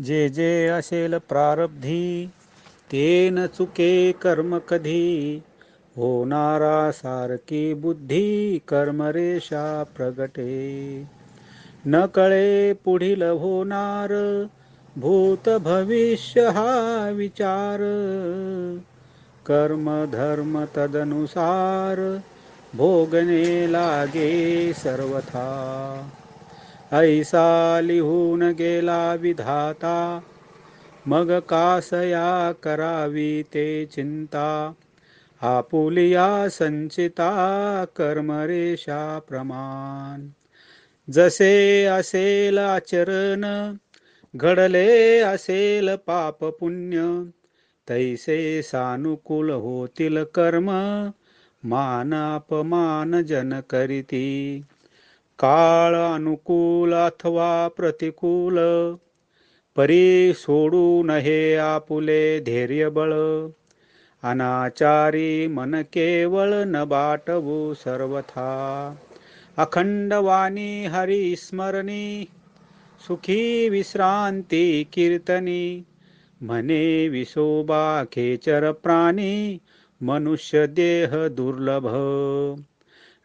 जे जे असेल प्रारब्धी तेन चुके कर्म कधी? होणारा सारखी बुद्धी कर्मरेषा प्रगटे. न कळे पुढील होणार भूत भविष्य हा विचार. कर्म धर्म तदनुसार भोगने लागे सर्वथा. ऐसा लिहून गेला विधाता मग कासया करावी ते चिंता आपुलिया संचिता कर्मरेषा प्रमाण. जसे असेल आचरण घडले असेल पाप पुण्य तैसे सानुकूल होतील कर्म मान अपमान जन करीती. काळ अनुकूल अथवा प्रतिकूल. परी सोडू नहे आपुले धैर्य बळ अनाचारी मन केवळ न बाटवू सर्वथा. अखंड वाणी हरी स्मरणी. सुखी विश्रांती कीर्तनी. म्हणे विशोबा खेचर प्राणी. मनुष्य देह दुर्लभ.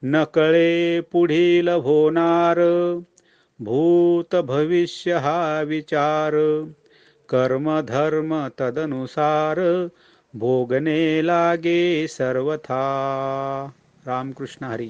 नकळे पुढील होणार. भूत भविष्य हा विचार कर्म धर्म तदनुसार भोगणे लागे सर्वथा. रामकृष्ण हरी.